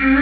Ah.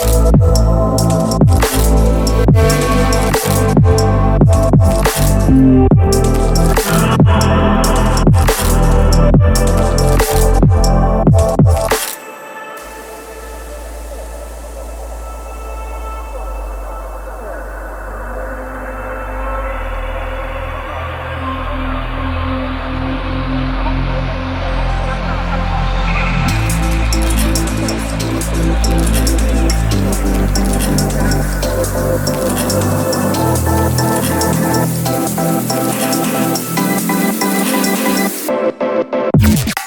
you